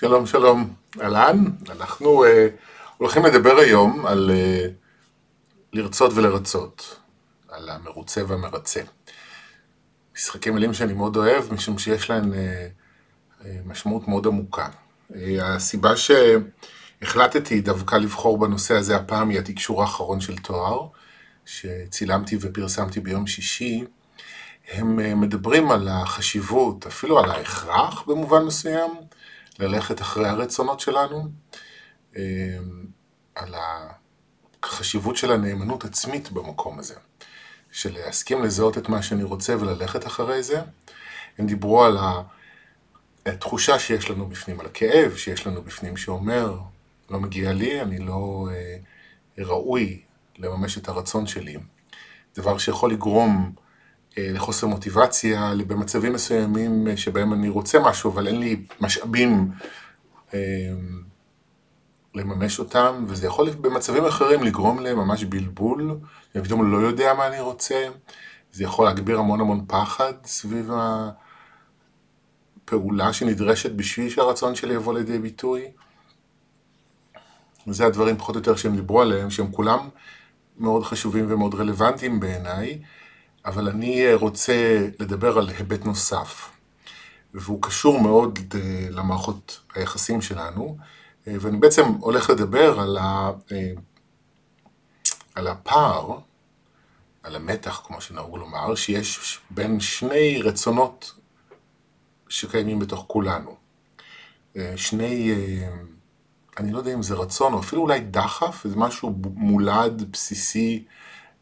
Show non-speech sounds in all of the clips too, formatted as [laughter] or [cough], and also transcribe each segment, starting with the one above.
שלום שלום, אהלן, אנחנו uh, הולכים לדבר היום על uh, לרצות ולרצות, על המרוצה והמרצה. משחקי מילים שאני מאוד אוהב, משום שיש להן uh, uh, משמעות מאוד עמוקה. Uh, הסיבה שהחלטתי דווקא לבחור בנושא הזה הפעם היא התקשור האחרון של תואר, שצילמתי ופרסמתי ביום שישי. הם uh, מדברים על החשיבות, אפילו על ההכרח במובן מסוים, ללכת אחרי הרצונות שלנו, אמ, על החשיבות של הנאמנות עצמית במקום הזה, של להסכים לזהות את מה שאני רוצה וללכת אחרי זה. הם דיברו על התחושה שיש לנו בפנים, על הכאב שיש לנו בפנים שאומר, לא מגיע לי, אני לא אה, ראוי לממש את הרצון שלי. דבר שיכול לגרום אה, לחוסר מוטיבציה, במצבים מסוימים אה, שבהם אני רוצה משהו, אבל אין לי משאבים אה, לממש אותם, וזה יכול במצבים אחרים לגרום לממש בלבול, אני פתאום לא יודע מה אני רוצה, זה יכול להגביר המון המון פחד סביב הפעולה שנדרשת בשביל שהרצון שלי יבוא לידי ביטוי. וזה הדברים פחות או יותר שהם דיברו עליהם, שהם כולם מאוד חשובים ומאוד רלוונטיים בעיניי. אבל אני אה, רוצה לדבר על היבט נוסף, והוא קשור מאוד אה, למערכות היחסים שלנו, אה, ואני בעצם הולך לדבר על, ה... על הפער, על המתח, כמו שנהוג לומר, שיש בין שני רצונות שקיימים בתוך כולנו. שני, אני לא יודע אם זה רצון, או אפילו אולי דחף, זה משהו מולד, בסיסי,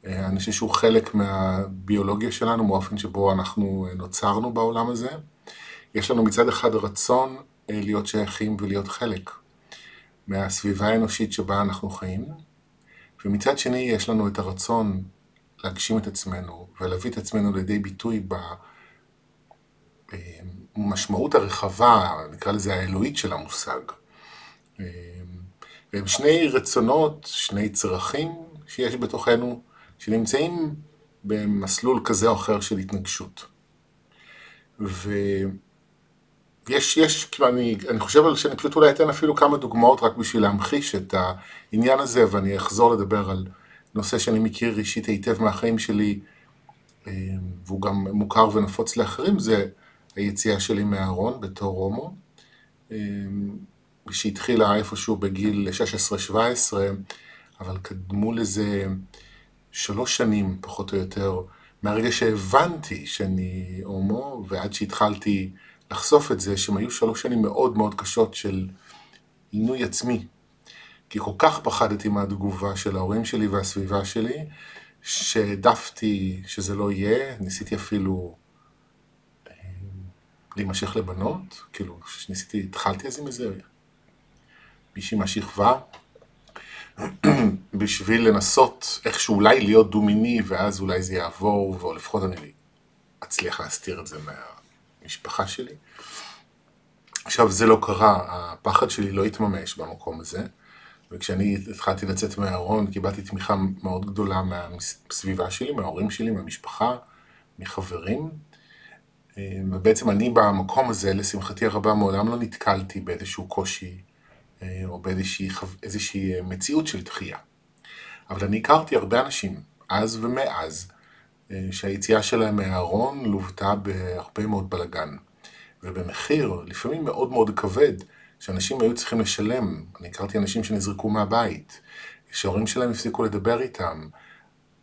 אני חושב שהוא חלק מהביולוגיה שלנו, מאופן שבו אנחנו אה, נוצרנו בעולם הזה. יש לנו מצד אחד רצון אה, להיות שייכים ולהיות חלק מהסביבה האנושית שבה אנחנו חיים, ומצד שני יש לנו את הרצון להגשים את עצמנו ולהביא את עצמנו לידי ביטוי במשמעות הרחבה, נקרא לזה האלוהית של המושג. והם שני רצונות, שני צרכים שיש בתוכנו, שנמצאים במסלול כזה או אחר של התנגשות. ויש, יש, כאילו אני, אני חושב על שאני פשוט אולי אתן אפילו כמה דוגמאות רק בשביל להמחיש את העניין הזה, ואני אחזור לדבר על נושא שאני מכיר אישית היטב מהחיים שלי, אה, והוא גם מוכר ונפוץ לאחרים, זה היציאה שלי מהארון בתור הומו, אה, שהתחילה איפשהו בגיל 16-17, אבל קדמו לזה שלוש שנים, פחות או יותר, מהרגע שהבנתי שאני הומו, ועד שהתחלתי לחשוף את זה, שהם היו שלוש שנים מאוד מאוד קשות של עינוי עצמי. כי כל כך פחדתי מהתגובה של ההורים שלי והסביבה שלי, שהעדפתי שזה לא יהיה, ניסיתי אפילו אה, להימשך לבנות, כאילו, ניסיתי, התחלתי אז עם איזה מישהי מהשכבה, [clears throat] בשביל לנסות איכשהו אולי להיות דו-מיני, ואז אולי זה יעבור, או לפחות אני אצליח להסתיר את זה מהמשפחה שלי. עכשיו, זה לא קרה, הפחד שלי לא התממש במקום הזה, וכשאני התחלתי לצאת מהארון, קיבלתי תמיכה מאוד גדולה מהסביבה שלי, מההורים שלי, מהמשפחה, מחברים. ובעצם אני במקום הזה, לשמחתי הרבה, מעולם לא נתקלתי באיזשהו קושי אה, או באיזושהי אה, מציאות של דחייה. אבל אני הכרתי הרבה אנשים, אז ומאז, אה, שהיציאה שלהם מהארון לוותה בהרבה מאוד בלאגן. ובמחיר, לפעמים מאוד מאוד כבד, שאנשים היו צריכים לשלם. אני הכרתי אנשים שנזרקו מהבית, שההורים שלהם הפסיקו לדבר איתם,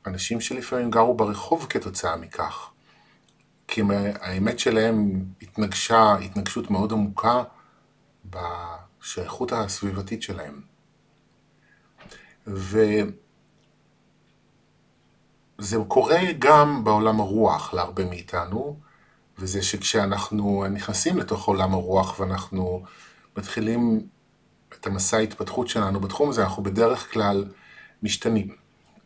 אנשים שלפעמים גרו ברחוב כתוצאה מכך. כי האמת שלהם התנגשה התנגשות מאוד עמוקה השייכות הסביבתית שלהם. וזה קורה גם בעולם הרוח להרבה מאיתנו, וזה שכשאנחנו נכנסים לתוך עולם הרוח ואנחנו מתחילים את המסע ההתפתחות שלנו בתחום הזה, אנחנו בדרך כלל משתנים.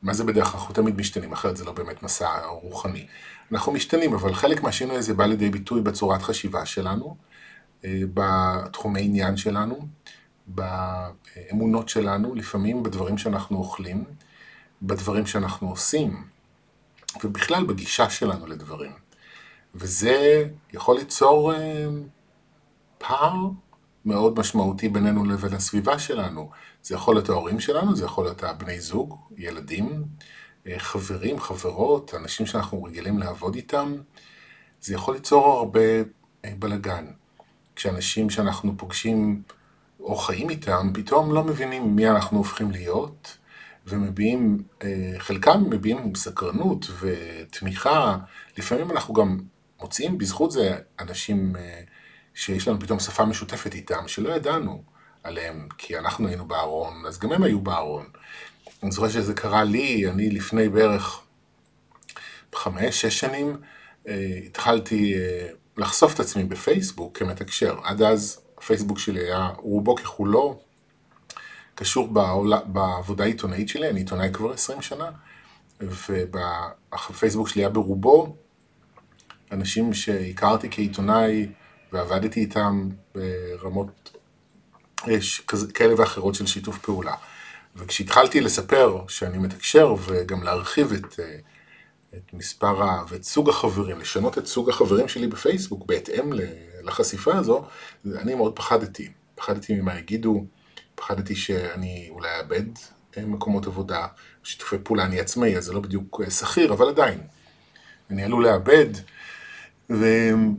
מה זה בדרך כלל? אנחנו תמיד משתנים, אחרת זה לא באמת מסע רוחני. אנחנו משתנים, אבל חלק מהשינוי הזה בא לידי ביטוי בצורת חשיבה שלנו, בתחומי עניין שלנו, באמונות שלנו, לפעמים בדברים שאנחנו אוכלים, בדברים שאנחנו עושים, ובכלל בגישה שלנו לדברים. וזה יכול ליצור אה, פער מאוד משמעותי בינינו לבין הסביבה שלנו. זה יכול להיות ההורים שלנו, זה יכול להיות הבני זוג, ילדים, אה, חברים, חברות, אנשים שאנחנו רגילים לעבוד איתם. זה יכול ליצור הרבה אה, בלאגן. כשאנשים שאנחנו פוגשים או חיים איתם, פתאום לא מבינים מי אנחנו הופכים להיות, ומביעים, אה, חלקם מביעים סקרנות ותמיכה, לפעמים אנחנו גם מוצאים בזכות זה אנשים אה, שיש לנו פתאום שפה משותפת איתם, שלא ידענו עליהם, כי אנחנו היינו בארון, אז גם הם היו בארון. אני זוכר שזה קרה לי, אני לפני בערך חמש, שש שנים, אה, התחלתי לחשוף את עצמי בפייסבוק כמתקשר. עד אז הפייסבוק שלי היה רובו ככולו קשור בעבודה העיתונאית שלי, אני עיתונאי כבר 20 שנה, והפייסבוק שלי היה ברובו אנשים שהכרתי כעיתונאי ועבדתי איתם ברמות כאלה ואחרות של שיתוף פעולה. וכשהתחלתי לספר שאני מתקשר וגם להרחיב את, את מספר ואת סוג החברים, לשנות את סוג החברים שלי בפייסבוק בהתאם לחשיפה הזו, אני מאוד פחדתי. פחדתי ממה יגידו, פחדתי שאני אולי אאבד אה, מקומות עבודה, שיתופי פעולה, אני עצמאי, אז זה לא בדיוק אה, שכיר, אבל עדיין. אני עלול לאבד, ו...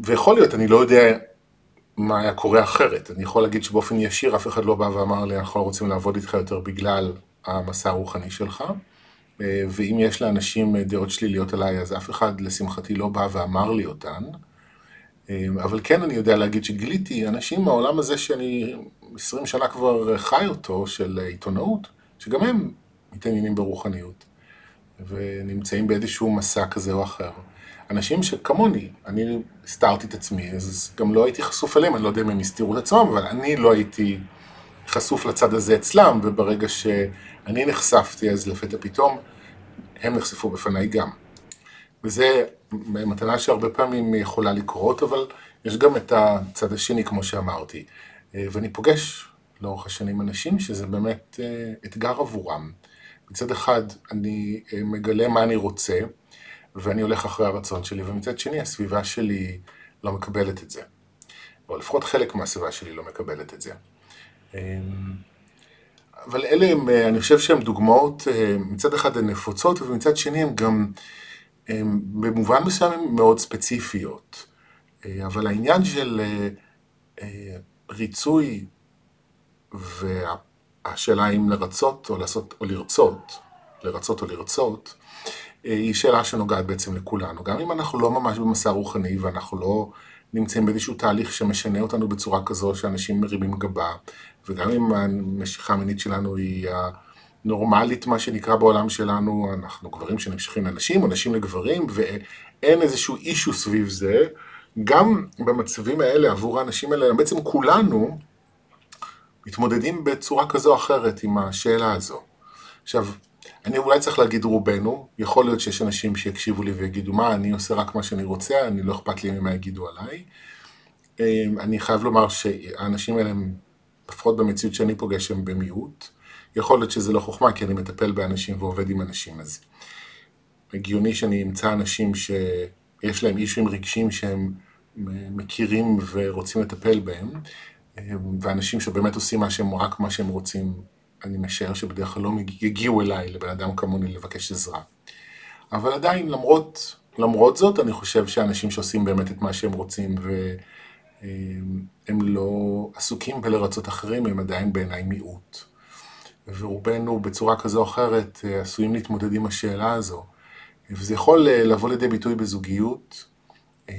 ויכול להיות, אני לא יודע מה היה קורה אחרת. אני יכול להגיד שבאופן ישיר אף אחד לא בא ואמר לי, אנחנו לא רוצים לעבוד איתך יותר בגלל המסע הרוחני שלך. אה, ואם יש לאנשים דעות שליליות עליי, אז אף אחד לשמחתי לא בא ואמר לי אותן. אבל כן אני יודע להגיד שגיליתי אנשים מהעולם הזה שאני 20 שנה כבר חי אותו, של עיתונאות, שגם הם מתעניינים ברוחניות, ונמצאים באיזשהו מסע כזה או אחר. אנשים שכמוני, אני הסתרתי את עצמי, אז גם לא הייתי חשוף אליהם, אני לא יודע אם הם הסתירו את עצמם, אבל אני לא הייתי חשוף לצד הזה אצלם, וברגע שאני נחשפתי, אז לפתע פתאום הם נחשפו בפניי גם. וזה מתנה שהרבה פעמים יכולה לקרות, אבל יש גם את הצד השני, כמו שאמרתי. אה, ואני פוגש לאורך השנים אנשים שזה באמת אה, אתגר עבורם. מצד אחד אני אה, מגלה מה אני רוצה, ואני הולך אחרי הרצון שלי, ומצד שני הסביבה שלי לא מקבלת את זה. או לפחות חלק מהסביבה שלי לא מקבלת את זה. אבל אלה הם, אני חושב שהן דוגמאות, מצד אחד הן נפוצות, ומצד שני הן גם הן במובן מסוים מאוד ספציפיות. אבל העניין של ריצוי והשאלה האם לרצות או לעשות או לרצות, לרצות או לרצות, אה, היא שאלה שנוגעת בעצם לכולנו. גם אם אנחנו לא ממש במסע רוחני ואנחנו לא נמצאים באיזשהו תהליך שמשנה אותנו בצורה כזו שאנשים מרימים גבה, וגם אם המשיכה המינית שלנו היא הנורמלית, מה שנקרא בעולם שלנו, אנחנו גברים שנמשכים לנשים או נשים לגברים, ואין איזשהו אישו סביב זה, גם במצבים האלה, עבור האנשים האלה, בעצם כולנו מתמודדים בצורה כזו או אחרת עם השאלה הזו. עכשיו, אני אולי צריך להגיד רובנו, יכול להיות שיש אנשים שיקשיבו לי ויגידו, מה, אני עושה רק מה שאני רוצה, אני לא אכפת לי ממה יגידו עליי. אמ, אני חייב לומר שהאנשים האלה, לפחות במציאות שאני פוגש, הם במיעוט. יכול להיות שזה לא חוכמה, כי אני מטפל באנשים ועובד עם אנשים, אז הגיוני שאני אמצא אנשים ש... יש להם אישויים רגשיים שהם מכירים ורוצים לטפל בהם, ואנשים שבאמת עושים מה שהם, רק מה שהם רוצים, אני משער שבדרך כלל לא יגיעו אליי, לבן אדם כמוני, לבקש עזרה. אבל עדיין, למרות, למרות זאת, אני חושב שאנשים שעושים באמת את מה שהם רוצים והם לא עסוקים בלרצות אחרים, הם עדיין בעיניי מיעוט. ורובנו בצורה כזו או אחרת עשויים להתמודד עם השאלה הזו. וזה יכול אה, לבוא לידי ביטוי בזוגיות. אה,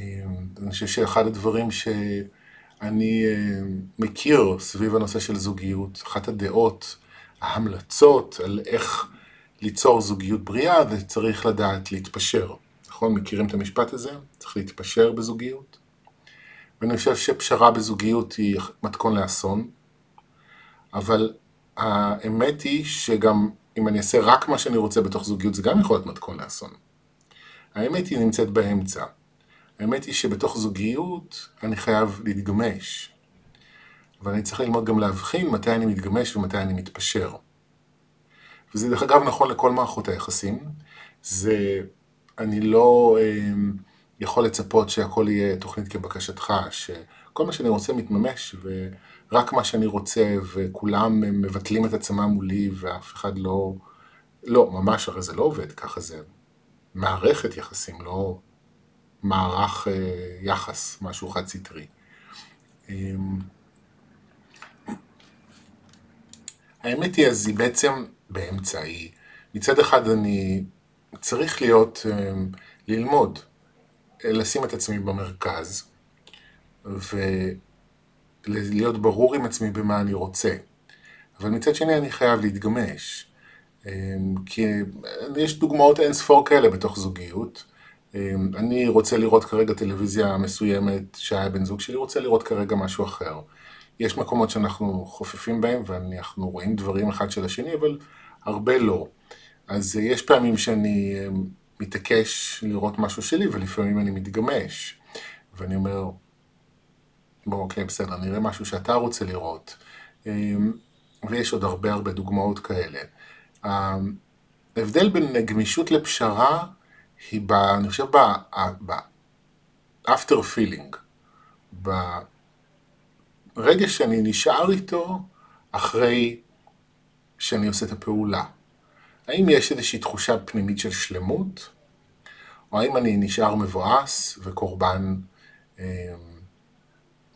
אני חושב שאחד הדברים שאני אה, מכיר סביב הנושא של זוגיות, אחת הדעות, ההמלצות על איך ליצור זוגיות בריאה, זה צריך לדעת להתפשר. נכון? מכירים את המשפט הזה? צריך להתפשר בזוגיות. ואני חושב שפשרה בזוגיות היא מתכון לאסון, אבל האמת היא שגם אם אני אעשה רק מה שאני רוצה בתוך זוגיות, זה גם יכול להיות מתכון לאסון. האמת היא נמצאת באמצע. האמת היא שבתוך זוגיות אני חייב להתגמש. אבל אני צריך ללמוד גם להבחין מתי אני מתגמש ומתי אני מתפשר. וזה דרך אגב נכון לכל מערכות היחסים. זה, אני לא אה, יכול לצפות שהכל יהיה תוכנית כבקשתך, שכל מה שאני רוצה מתממש, ורק מה שאני רוצה, וכולם מבטלים את עצמם מולי, ואף אחד לא... לא, ממש הרי זה לא עובד, ככה זה מערכת יחסים, לא מערך אה, יחס, משהו חד סטרי. האמת היא, אז היא בעצם באמצע, היא מצד אחד אני צריך להיות, אמ, ללמוד, לשים את עצמי במרכז, ולהיות ברור עם עצמי במה אני רוצה. אבל מצד שני אני חייב להתגמש. אמ, כי יש דוגמאות אין ספור כאלה בתוך זוגיות. אני רוצה לראות כרגע טלוויזיה מסוימת שהיה בן זוג שלי, רוצה לראות כרגע משהו אחר. יש מקומות שאנחנו חופפים בהם ואנחנו רואים דברים אחד של השני, אבל הרבה לא. אז יש פעמים שאני אמ, מתעקש לראות משהו שלי ולפעמים אני מתגמש. ואני אומר, בוא, אוקיי, בסדר, נראה משהו שאתה רוצה לראות. ויש עוד הרבה הרבה דוגמאות כאלה. ההבדל בין גמישות לפשרה היא, ב, אני חושב, ב-after feeling, ברגע שאני נשאר איתו אחרי שאני עושה את הפעולה. האם יש איזושהי תחושה פנימית של שלמות, או האם אני נשאר מבואס וקורבן, אמ,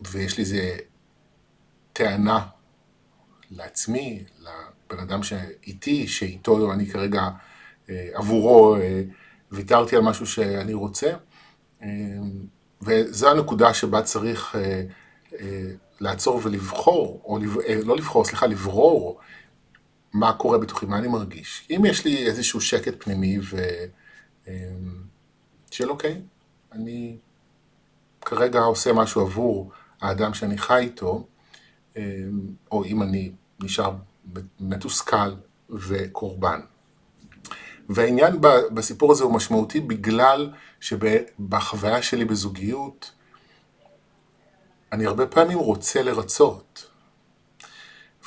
ויש לי איזה טענה לעצמי, לבן אדם שאיתי, שאיתו אני כרגע אה, עבורו אה, ויתרתי על משהו שאני רוצה, אה, וזו הנקודה שבה צריך לעצור ולבחור, או לא לבחור, סליחה, לברור מה קורה בתוכי, מה אני מרגיש. אם יש לי איזשהו שקט פנימי ו... של אוקיי, אני כרגע עושה משהו עבור האדם שאני חי איתו, או אם אני נשאר מתוסכל וקורבן. והעניין בסיפור הזה הוא משמעותי בגלל שבחוויה שלי בזוגיות, אני הרבה פעמים רוצה לרצות.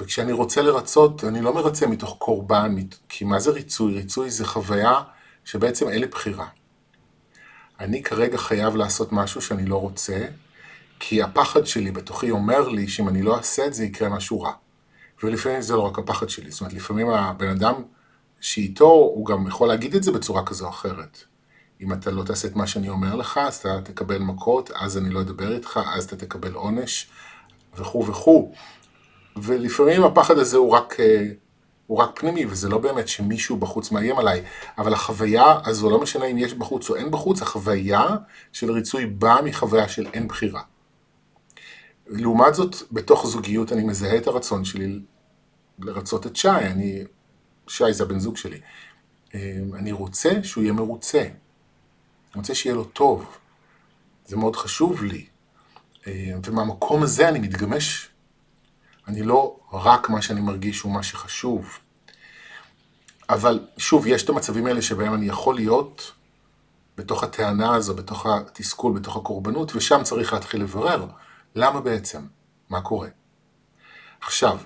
וכשאני רוצה לרצות, אני לא מרצה מתוך קורבן, כי מה זה ריצוי? ריצוי זה חוויה שבעצם אין לי בחירה. אני כרגע חייב לעשות משהו שאני לא רוצה, כי הפחד שלי בתוכי אומר לי שאם אני לא אעשה את זה יקרה משהו רע. ולפעמים זה לא רק הפחד שלי, זאת אומרת, לפעמים הבן אדם שאיתו, הוא גם יכול להגיד את זה בצורה כזו או אחרת. אם אתה לא תעשה את מה שאני אומר לך, אז אתה תקבל מכות, אז אני לא אדבר איתך, אז אתה תקבל עונש, וכו' וכו'. ולפעמים הפחד הזה הוא רק, אה, הוא רק פנימי, וזה לא באמת שמישהו בחוץ מאיים עליי, אבל החוויה הזו, לא משנה אם יש בחוץ או אין בחוץ, החוויה של ריצוי באה מחוויה של אין בחירה. לעומת זאת, בתוך זוגיות אני מזהה את הרצון שלי לרצות את שי, אני, שי זה הבן זוג שלי. אמ, אני רוצה שהוא יהיה מרוצה. אני רוצה שיהיה לו טוב. זה מאוד חשוב לי. אמ, ומהמקום הזה אני מתגמש. אני לא רק מה שאני מרגיש הוא מה שחשוב. אבל שוב, יש את המצבים האלה שבהם אני יכול להיות בתוך הטענה הזו, בתוך התסכול, בתוך הקורבנות, ושם צריך להתחיל לברר. למה בעצם? מה קורה? עכשיו,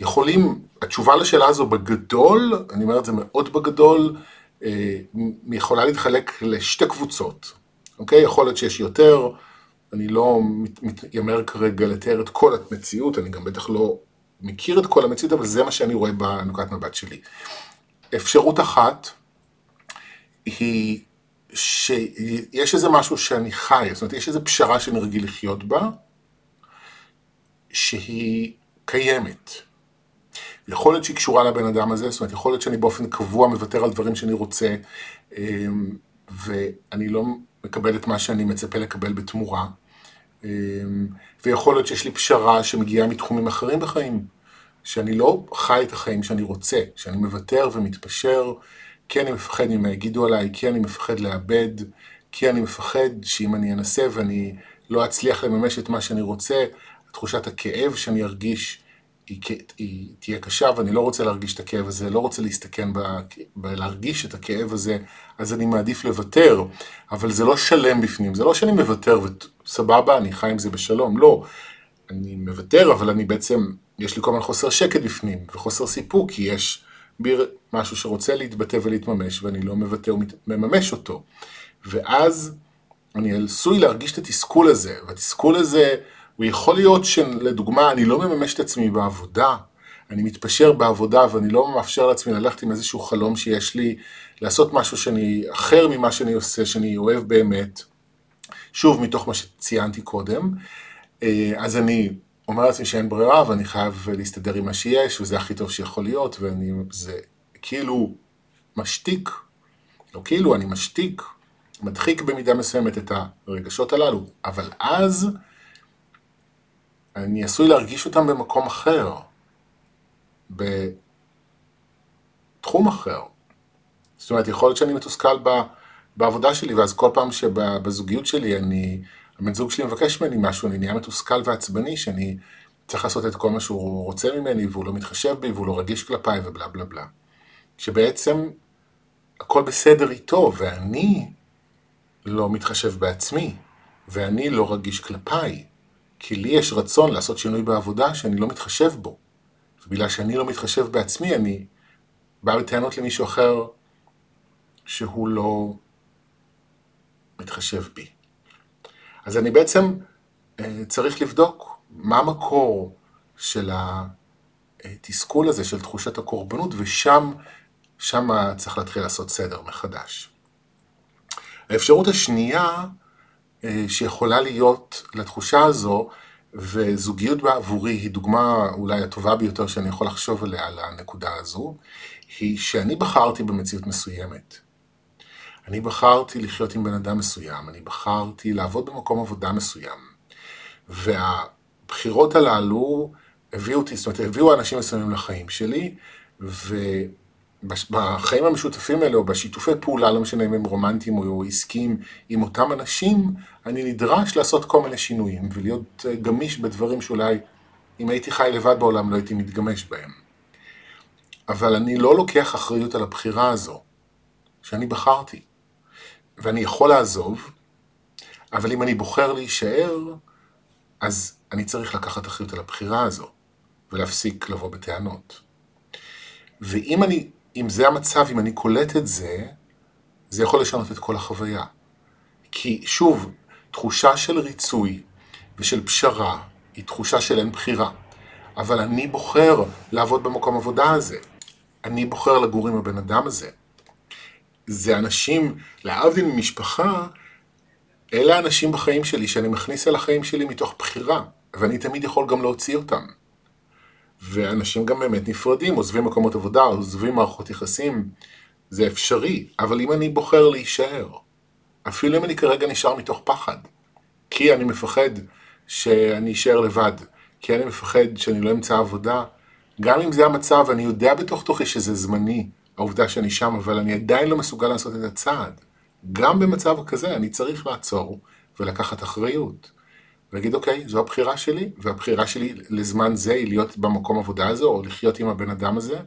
יכולים, התשובה לשאלה הזו בגדול, אני אומר את זה מאוד בגדול, אה, יכולה להתחלק לשתי קבוצות, אוקיי? יכול להיות שיש יותר, אני לא מתיימר כרגע לתאר את כל המציאות, אני גם בטח לא מכיר את כל המציאות, אבל זה מה שאני רואה בנקודת מבט שלי. אפשרות אחת היא שיש איזה משהו שאני חי, זאת אומרת, יש איזו פשרה שאני רגיל לחיות בה, שהיא קיימת. יכול להיות שהיא קשורה לבן אדם הזה, זאת אומרת, יכול להיות שאני באופן קבוע מוותר על דברים שאני רוצה, אמ, ואני לא מקבל את מה שאני מצפה לקבל בתמורה. אמ, ויכול להיות שיש לי פשרה שמגיעה מתחומים אחרים בחיים, שאני לא חי את החיים שאני רוצה, שאני מוותר ומתפשר, כי אני מפחד ממה יגידו עליי, כי אני מפחד לאבד, כי אני מפחד שאם אני אנסה ואני לא אצליח לממש את מה שאני רוצה, תחושת הכאב שאני ארגיש היא, היא תהיה קשה ואני לא רוצה להרגיש את הכאב הזה, לא רוצה להסתכן בלהרגיש את הכאב הזה, אז אני מעדיף לוותר, אבל זה לא שלם בפנים, זה לא שאני מוותר וסבבה, אני חי עם זה בשלום, לא. אני מוותר, אבל אני בעצם, יש לי כל הזמן חוסר שקט בפנים, וחוסר סיפוק, כי יש בי משהו שרוצה להתבטא ולהתממש, ואני לא מוותר ומממש אותו. ואז אני עשוי להרגיש את התסכול הזה, והתסכול הזה, הוא יכול להיות שלדוגמה, אני לא מממש את עצמי בעבודה, אני מתפשר בעבודה ואני לא מאפשר לעצמי ללכת עם איזשהו חלום שיש לי, לעשות משהו שאני אחר ממה שאני עושה, שאני אוהב באמת, שוב מתוך מה שציינתי קודם, אה, אז אני אומר לעצמי שאין ברירה ואני חייב להסתדר עם מה שיש וזה הכי טוב שיכול להיות ואני, זה כאילו משתיק, לא כאילו, אני משתיק, מדחיק במידה מסוימת את הרגשות הללו, אבל אז אני עשוי להרגיש אותם במקום אחר, בתחום אחר. זאת אומרת, יכול להיות שאני מתוסכל בעבודה שלי, ואז כל פעם שבזוגיות שלי אני, הבן זוג שלי מבקש ממני משהו, אני נהיה מתוסכל ועצבני, שאני צריך לעשות את כל מה שהוא רוצה ממני, והוא לא מתחשב בי, והוא לא רגיש כלפיי, ובלה בלה בלה. שבעצם הכל בסדר איתו, ואני לא מתחשב בעצמי, ואני לא רגיש כלפיי, כי לי יש רצון לעשות שינוי בעבודה שאני לא מתחשב בו. ובגלל שאני לא מתחשב בעצמי, אני בא בטענות למישהו אחר שהוא לא מתחשב בי. אז אני בעצם אה, צריך לבדוק מה המקור של התסכול הזה, של תחושת הקורבנות, ושם שם צריך להתחיל לעשות סדר מחדש. האפשרות השנייה שיכולה להיות לתחושה הזו, וזוגיות בעבורי היא דוגמה אולי הטובה ביותר שאני יכול לחשוב עליה, על הנקודה הזו, היא שאני בחרתי במציאות מסוימת. אני בחרתי לחיות עם בן אדם מסוים, אני בחרתי לעבוד במקום עבודה מסוים. והבחירות הללו הביאו אותי, זאת אומרת, הביאו אנשים מסוימים לחיים שלי, ו... בחיים המשותפים האלה, או בשיתופי פעולה, לא משנה אם הם רומנטיים או עסקיים, עם אותם אנשים, אני נדרש לעשות כל מיני שינויים, ולהיות אה, גמיש בדברים שאולי, אם הייתי חי לבד בעולם, לא הייתי מתגמש בהם. אבל אני לא לוקח אחריות על הבחירה הזו, שאני בחרתי. ואני יכול לעזוב, אבל אם אני בוחר להישאר, אז אני צריך לקחת אחריות על הבחירה הזו, ולהפסיק לבוא בטענות. ואם אני אם זה המצב, אם אני קולט את זה, זה יכול לשנות את כל החוויה. כי שוב, תחושה של ריצוי ושל פשרה היא תחושה של אין בחירה. אבל אני בוחר לעבוד במקום עבודה הזה. אני בוחר לגור עם הבן אדם הזה. זה אנשים, להבדיל ממשפחה, אלה האנשים בחיים שלי שאני מכניס אל החיים שלי מתוך בחירה, ואני תמיד יכול גם להוציא אותם. ואנשים גם באמת נפרדים, עוזבים מקומות עבודה, עוזבים מערכות יחסים, זה אפשרי, אבל אם אני בוחר להישאר, אפילו אם אני כרגע נשאר מתוך פחד, כי אני מפחד שאני אשאר לבד, כי אני מפחד שאני לא אמצא עבודה, גם אם זה המצב, אני יודע בתוך תוכי שזה זמני, העובדה שאני שם, אבל אני עדיין לא מסוגל לעשות את הצעד. גם במצב כזה אני צריך לעצור ולקחת אחריות. ולהגיד אוקיי, זו הבחירה שלי, והבחירה שלי לזמן זה היא להיות במקום עבודה הזו, או לחיות עם הבן אדם הזה,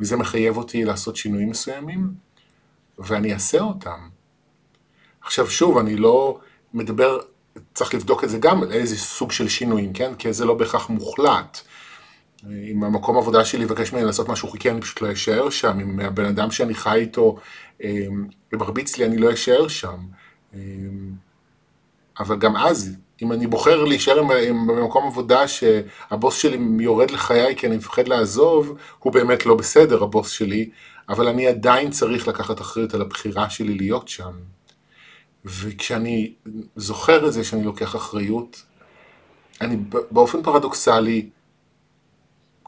וזה מחייב אותי לעשות שינויים מסוימים, ואני אעשה אותם. עכשיו שוב, אני לא מדבר, צריך לבדוק את זה גם, איזה סוג של שינויים, כן? כי זה לא בהכרח מוחלט. אם המקום עבודה שלי יבקש ממני לעשות משהו חוקי, אני פשוט לא אשאר שם. אם הבן אדם שאני חי איתו מרביץ לי, אני לא אשאר שם. אבל גם אז, אם אני בוחר להישאר במקום עבודה שהבוס שלי יורד לחיי כי אני מפחד לעזוב, הוא באמת לא בסדר, הבוס שלי, אבל אני עדיין צריך לקחת אחריות על הבחירה שלי להיות שם. וכשאני זוכר את זה שאני לוקח אחריות, אני באופן פרדוקסלי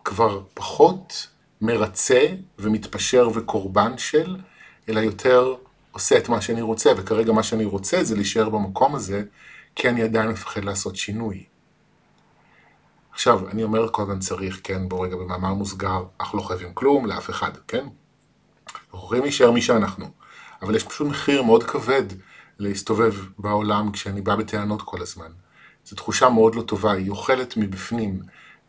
כבר פחות מרצה ומתפשר וקורבן של, אלא יותר עושה את מה שאני רוצה, וכרגע מה שאני רוצה זה להישאר במקום הזה, כי אני עדיין מפחד לעשות שינוי. עכשיו, אני אומר כל הזמן צריך, כן, בוא רגע במאמר מוסגר, אנחנו לא חייבים כלום לאף אחד, כן? אנחנו יכולים להישאר מי שאנחנו, אבל יש פשוט מחיר מאוד כבד להסתובב בעולם כשאני בא בטענות כל הזמן. זו תחושה מאוד לא טובה, היא אוכלת מבפנים,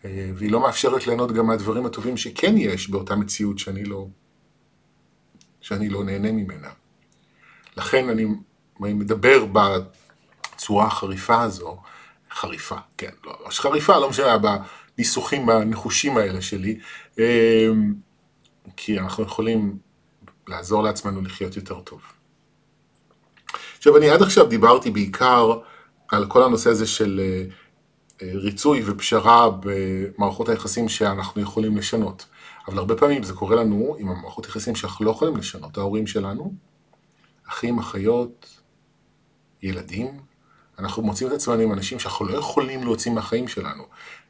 אה, והיא לא מאפשרת ליהנות גם מהדברים הטובים שכן יש באותה מציאות שאני לא, שאני לא נהנה ממנה. לכן אני מדבר בצורה החריפה הזו, חריפה, כן, לא, חריפה, לא משנה, בניסוחים הנחושים האלה שלי, אמ, כי אנחנו יכולים לעזור לעצמנו לחיות יותר טוב. עכשיו, אני עד עכשיו דיברתי בעיקר על כל הנושא הזה של אה, אה, ריצוי ופשרה במערכות היחסים שאנחנו יכולים לשנות. אבל הרבה פעמים זה קורה לנו עם המערכות יחסים שאנחנו לא יכולים לשנות. ההורים שלנו, אחים, אחיות, ילדים, אנחנו מוצאים את עצמנו עם אנשים שאנחנו לא יכולים להוציא מהחיים שלנו.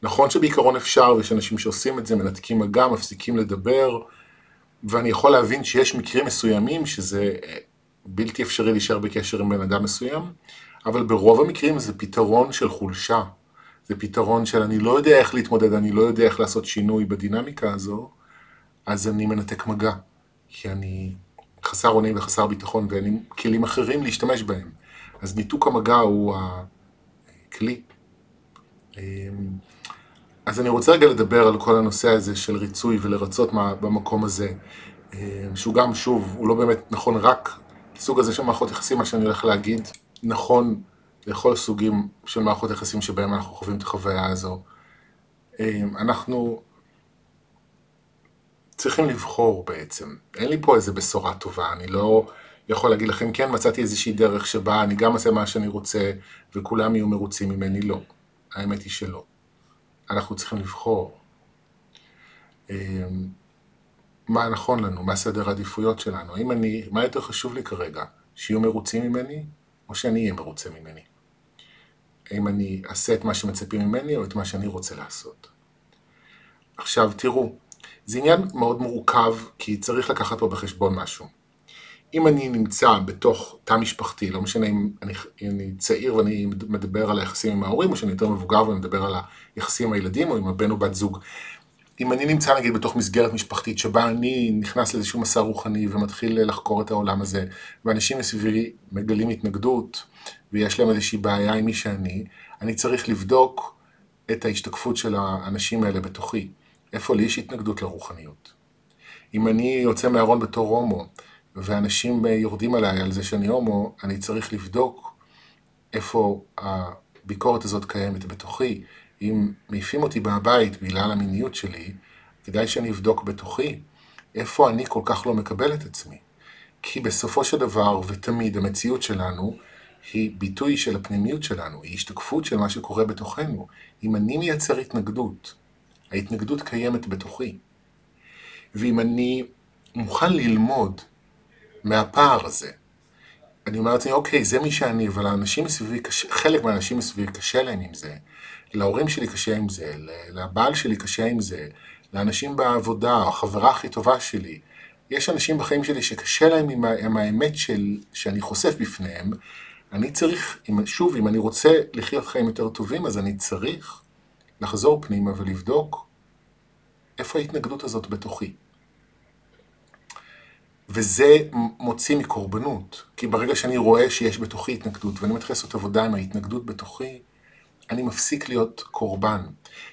נכון שבעיקרון אפשר, ויש אנשים שעושים את זה, מנתקים מגע, מפסיקים לדבר, ואני יכול להבין שיש מקרים מסוימים שזה אה, בלתי אפשרי להישאר בקשר עם בן אדם מסוים, אבל ברוב המקרים זה פתרון של חולשה. זה פתרון של אני לא יודע איך להתמודד, אני לא יודע איך לעשות שינוי בדינמיקה הזו, אז אני מנתק מגע. כי אני חסר אונים וחסר ביטחון ואין לי כלים אחרים להשתמש בהם. אז ניתוק המגע הוא הכלי. אמ, אז אני רוצה רגע לדבר על כל הנושא הזה של ריצוי ולרצות במקום הזה, אמ, שהוא גם, שוב, הוא לא באמת נכון רק לסוג הזה של מערכות יחסים, מה שאני הולך להגיד, נכון לכל סוגים של מערכות יחסים שבהם אנחנו חווים את החוויה הזו. אמ, אנחנו צריכים לבחור בעצם. אין לי פה איזה בשורה טובה, אני לא יכול להגיד לכם, כן, מצאתי איזושהי דרך שבה אני גם אעשה מה שאני רוצה וכולם יהיו מרוצים ממני, לא. האמת היא שלא. אנחנו צריכים לבחור אמ, מה נכון לנו, מה סדר העדיפויות שלנו. האם אני, מה יותר חשוב לי כרגע, שיהיו מרוצים ממני או שאני אהיה מרוצה ממני? האם אני אעשה את מה שמצפים ממני או את מה שאני רוצה לעשות? עכשיו תראו, זה עניין מאוד מורכב כי צריך לקחת פה בחשבון משהו. אם אני נמצא בתוך תא משפחתי, לא משנה אם אני, אני צעיר ואני מדבר על היחסים עם ההורים, או שאני יותר מבוגר ואני מדבר על היחסים עם הילדים, או עם הבן או בת זוג. אם אני נמצא נגיד בתוך מסגרת משפחתית שבה אני נכנס לאיזשהו מסע רוחני ומתחיל לחקור את העולם הזה, ואנשים מסביבי מגלים התנגדות, ויש להם איזושהי בעיה עם מי שאני, אני צריך לבדוק את ההשתקפות של האנשים האלה בתוכי. איפה לי יש התנגדות לרוחניות. אם אני יוצא מהארון בתור הומו, ואנשים יורדים עליי על זה שאני הומו, אני צריך לבדוק איפה הביקורת הזאת קיימת בתוכי. אם מעיפים אותי מהבית בגלל המיניות שלי, כדאי שאני אבדוק בתוכי איפה אני כל כך לא מקבל את עצמי. כי בסופו של דבר, ותמיד, המציאות שלנו היא ביטוי של הפנימיות שלנו, היא השתקפות של מה שקורה בתוכנו. אם אני מייצר התנגדות, ההתנגדות קיימת בתוכי. ואם אני מוכן ללמוד מהפער הזה, אני אומר לעצמי, אוקיי, זה מי שאני, אבל האנשים מסביבי, חלק מהאנשים מסביבי קשה להם עם זה, להורים שלי קשה עם זה, לבעל שלי קשה עם זה, לאנשים בעבודה, החברה הכי טובה שלי. יש אנשים בחיים שלי שקשה להם עם, עם האמת של, שאני חושף בפניהם. אני צריך, שוב, אם אני רוצה לחיות חיים יותר טובים, אז אני צריך לחזור פנימה ולבדוק איפה ההתנגדות הזאת בתוכי. וזה מוציא מקורבנות, כי ברגע שאני רואה שיש בתוכי התנגדות ואני מתחיל לעשות עבודה עם ההתנגדות בתוכי, אני מפסיק להיות קורבן.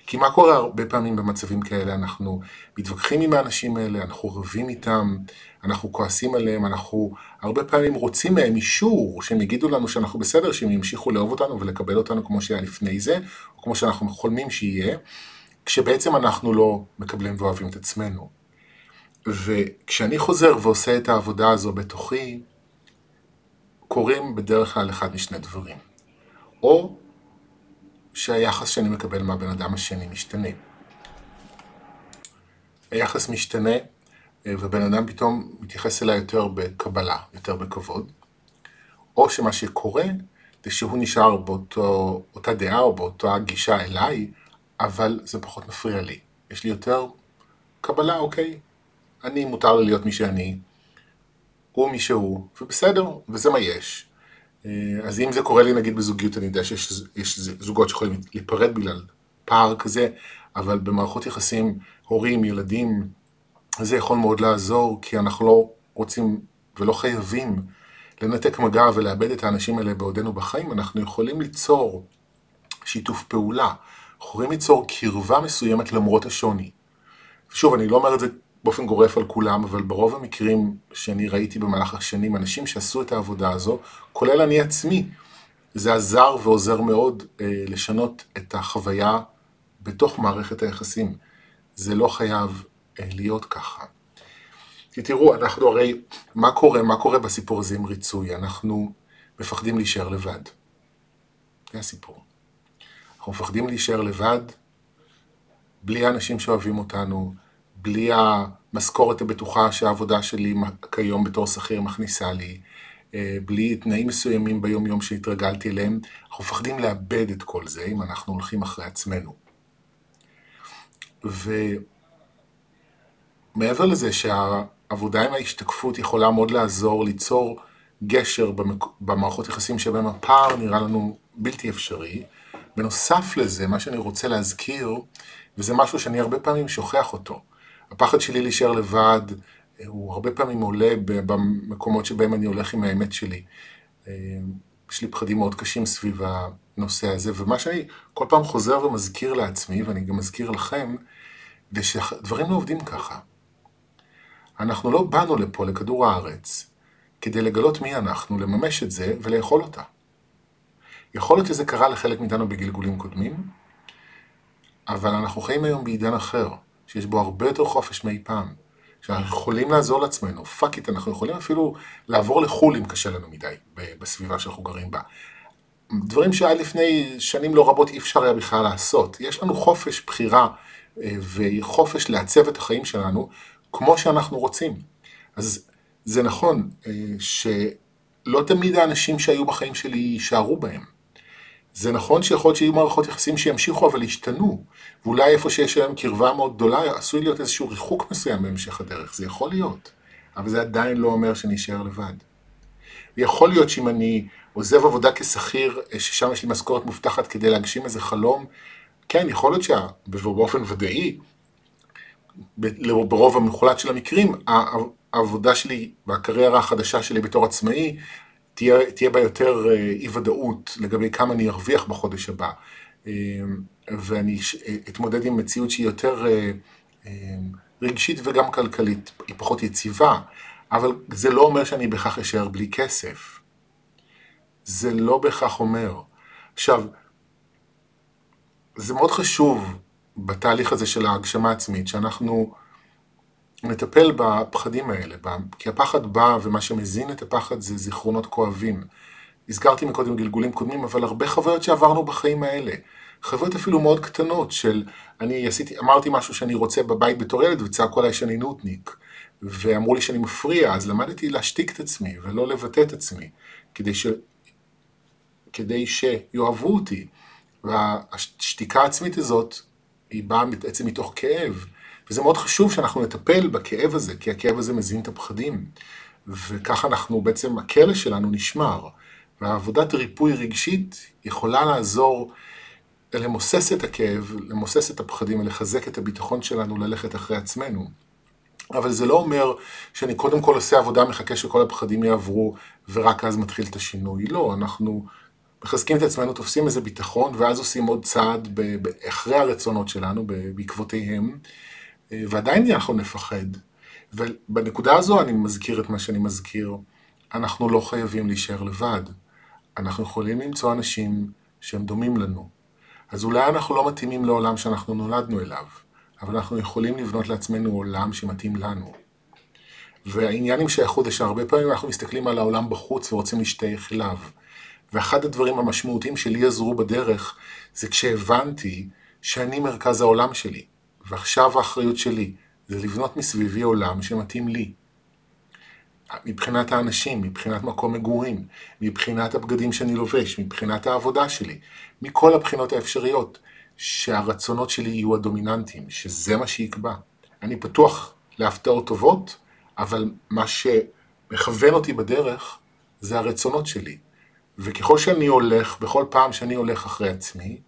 כי מה קורה הרבה פעמים במצבים כאלה? אנחנו מתווכחים עם האנשים האלה, אנחנו רבים איתם, אנחנו כועסים עליהם, אנחנו הרבה פעמים רוצים מהם אישור, שהם יגידו לנו שאנחנו בסדר, שהם ימשיכו לאהוב אותנו ולקבל אותנו כמו שהיה לפני זה, או כמו שאנחנו חולמים שיהיה, כשבעצם אנחנו לא מקבלים ואוהבים את עצמנו. וכשאני חוזר ועושה את העבודה הזו בתוכי, קורים בדרך כלל אחד משני דברים. או שהיחס שאני מקבל מהבן אדם השני משתנה. היחס משתנה אה, ובן אדם פתאום מתייחס אליי יותר בקבלה, יותר בכבוד, או שמה שקורה זה שהוא נשאר באותה דעה או באותה גישה אליי, אבל זה פחות מפריע לי. יש לי יותר קבלה, אוקיי, אני מותר לי להיות מי שאני, הוא מי שהוא, ובסדר, וזה מה יש. אה, אז אם זה קורה לי נגיד בזוגיות, אני יודע שיש זוגות שיכולים להיפרד בגלל פער כזה, אבל במערכות יחסים, הורים, ילדים, זה יכול מאוד לעזור, כי אנחנו לא רוצים ולא חייבים לנתק מגע ולאבד את האנשים האלה בעודנו בחיים, אנחנו יכולים ליצור שיתוף פעולה, אנחנו יכולים ליצור קרבה מסוימת למרות השוני. שוב, אני לא אומר את זה באופן גורף על כולם, אבל ברוב המקרים שאני ראיתי במהלך השנים, אנשים שעשו את העבודה הזו, כולל אני עצמי, זה עזר ועוזר מאוד אה, לשנות את החוויה בתוך מערכת היחסים. זה לא חייב אה, להיות ככה. כי תראו, אנחנו הרי, מה קורה, מה קורה בסיפור הזה עם ריצוי? אנחנו מפחדים להישאר לבד. זה הסיפור. אנחנו מפחדים להישאר לבד, בלי האנשים שאוהבים אותנו, בלי המשכורת הבטוחה שהעבודה שלי כיום בתור שכיר מכניסה לי, אה, בלי תנאים מסוימים ביום יום שהתרגלתי אליהם, אנחנו מפחדים לאבד את כל זה אם אנחנו הולכים אחרי עצמנו. ומעבר לזה שהעבודה עם ההשתקפות יכולה מאוד לעזור ליצור גשר במערכות יחסים שבהם הפער נראה לנו בלתי אפשרי, בנוסף לזה, מה שאני רוצה להזכיר, וזה משהו שאני הרבה פעמים שוכח אותו, הפחד שלי להישאר לבד, הוא הרבה פעמים עולה במקומות שבהם אני הולך עם האמת שלי. אה, יש לי פחדים מאוד קשים סביב הנושא הזה, ומה שאני כל פעם חוזר ומזכיר לעצמי, ואני גם מזכיר לכם, זה שדברים לא עובדים ככה. אנחנו לא באנו לפה, לכדור הארץ, כדי לגלות מי אנחנו, לממש את זה ולאכול אותה. יכול להיות שזה קרה לחלק מאיתנו בגלגולים קודמים, אבל אנחנו חיים היום בעידן אחר, שיש בו הרבה יותר חופש מאי פעם. שאנחנו יכולים לעזור לעצמנו, fuck it, אנחנו יכולים אפילו לעבור לחו"ל אם קשה לנו מדי בסביבה שאנחנו גרים בה. דברים שעד לפני שנים לא רבות אי אפשר היה בכלל לעשות. יש לנו חופש בחירה אה, וחופש לעצב את החיים שלנו כמו שאנחנו רוצים. אז זה נכון אה, שלא תמיד האנשים שהיו בחיים שלי יישארו בהם. זה נכון שיכול להיות שיהיו מערכות יחסים שימשיכו אבל ישתנו, ואולי איפה שיש היום קרבה מאוד גדולה, עשוי להיות איזשהו ריחוק מסוים בהמשך הדרך, זה יכול להיות, אבל זה עדיין לא אומר שנשאר לבד. ויכול להיות שאם אני עוזב עבודה כשכיר, ששם יש לי משכורת מובטחת כדי להגשים איזה חלום, כן, יכול להיות שבאופן ודאי, ברוב המוחלט של המקרים, העבודה שלי והקריירה החדשה שלי בתור עצמאי תהיה, תהיה בה יותר אה, אי ודאות לגבי כמה אני ארוויח בחודש הבא, אה, ואני אתמודד עם מציאות שהיא יותר אה, רגשית וגם כלכלית, היא פחות יציבה, אבל זה לא אומר שאני בהכרח אשאר בלי כסף. זה לא בהכרח אומר. עכשיו, זה מאוד חשוב בתהליך הזה של ההגשמה העצמית, שאנחנו נטפל בפחדים האלה, כי הפחד בא ומה שמזין את הפחד זה זיכרונות כואבים. הזכרתי מקודם גלגולים קודמים, אבל הרבה חוויות שעברנו בחיים האלה. חוויות אפילו מאוד קטנות של אני עשיתי, אמרתי משהו שאני רוצה בבית בתור ילד וצעקו עליי שאני נודניק. ואמרו לי שאני מפריע, אז למדתי להשתיק את עצמי ולא לבטא את עצמי, כדי, ש... כדי שיאהבו אותי. והשתיקה העצמית הזאת, היא באה בעצם מתוך כאב. וזה מאוד חשוב שאנחנו נטפל בכאב הזה, כי הכאב הזה מזין את הפחדים. וככה אנחנו בעצם, הכלא שלנו נשמר. ועבודת ריפוי רגשית יכולה לעזור למוסס את הכאב, למוסס את הפחדים ולחזק את הביטחון שלנו ללכת אחרי עצמנו. אבל זה לא אומר שאני קודם כל עושה עבודה, מחכה שכל הפחדים יעברו, ורק אז מתחיל את השינוי. לא, אנחנו מחזקים את עצמנו, תופסים איזה ביטחון, ואז עושים עוד צעד אחרי הרצונות שלנו, בעקבותיהם, ועדיין אנחנו נפחד. ובנקודה הזו אני מזכיר את מה שאני מזכיר. אנחנו לא חייבים להישאר לבד. אנחנו יכולים למצוא אנשים שהם דומים לנו. אז אולי אנחנו לא מתאימים לעולם שאנחנו נולדנו אליו, אבל אנחנו יכולים לבנות לעצמנו עולם שמתאים לנו. והעניין עם שייכות זה שהרבה פעמים אנחנו מסתכלים על העולם בחוץ ורוצים להשתייך אליו. ואחד הדברים המשמעותיים שלי עזרו בדרך, זה כשהבנתי שאני מרכז העולם שלי. ועכשיו האחריות שלי זה לבנות מסביבי עולם שמתאים לי. מבחינת האנשים, מבחינת מקום מגורים, מבחינת הבגדים שאני לובש, מבחינת העבודה שלי, מכל הבחינות האפשריות, שהרצונות שלי יהיו הדומיננטיים, שזה מה שיקבע. אני פתוח להפתעות טובות, אבל מה שמכוון אותי בדרך זה הרצונות שלי. וככל שאני הולך, בכל פעם שאני הולך אחרי עצמי,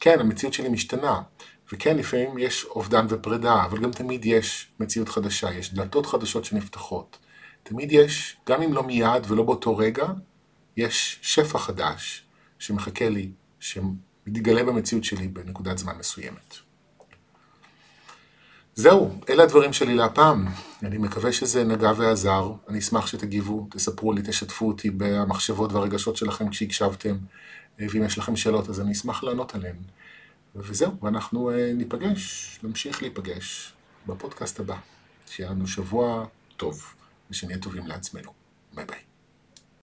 כן, המציאות שלי משתנה. וכן, לפעמים יש אובדן ופרידה, אבל גם תמיד יש מציאות חדשה, יש דלתות חדשות שנפתחות. תמיד יש, גם אם לא מיד ולא באותו רגע, יש שפע חדש שמחכה לי, שמתגלה במציאות שלי בנקודת זמן מסוימת. זהו, אלה הדברים שלי להפעם. אני מקווה שזה נגע ועזר. אני אשמח שתגיבו, תספרו לי, תשתפו אותי במחשבות והרגשות שלכם כשהקשבתם. ואם יש לכם שאלות אז אני אשמח לענות עליהן. וזהו, ואנחנו אה, ניפגש, נמשיך להיפגש בפודקאסט הבא. שיהיה לנו שבוע טוב, ושנהיה טובים לעצמנו. ביי ביי.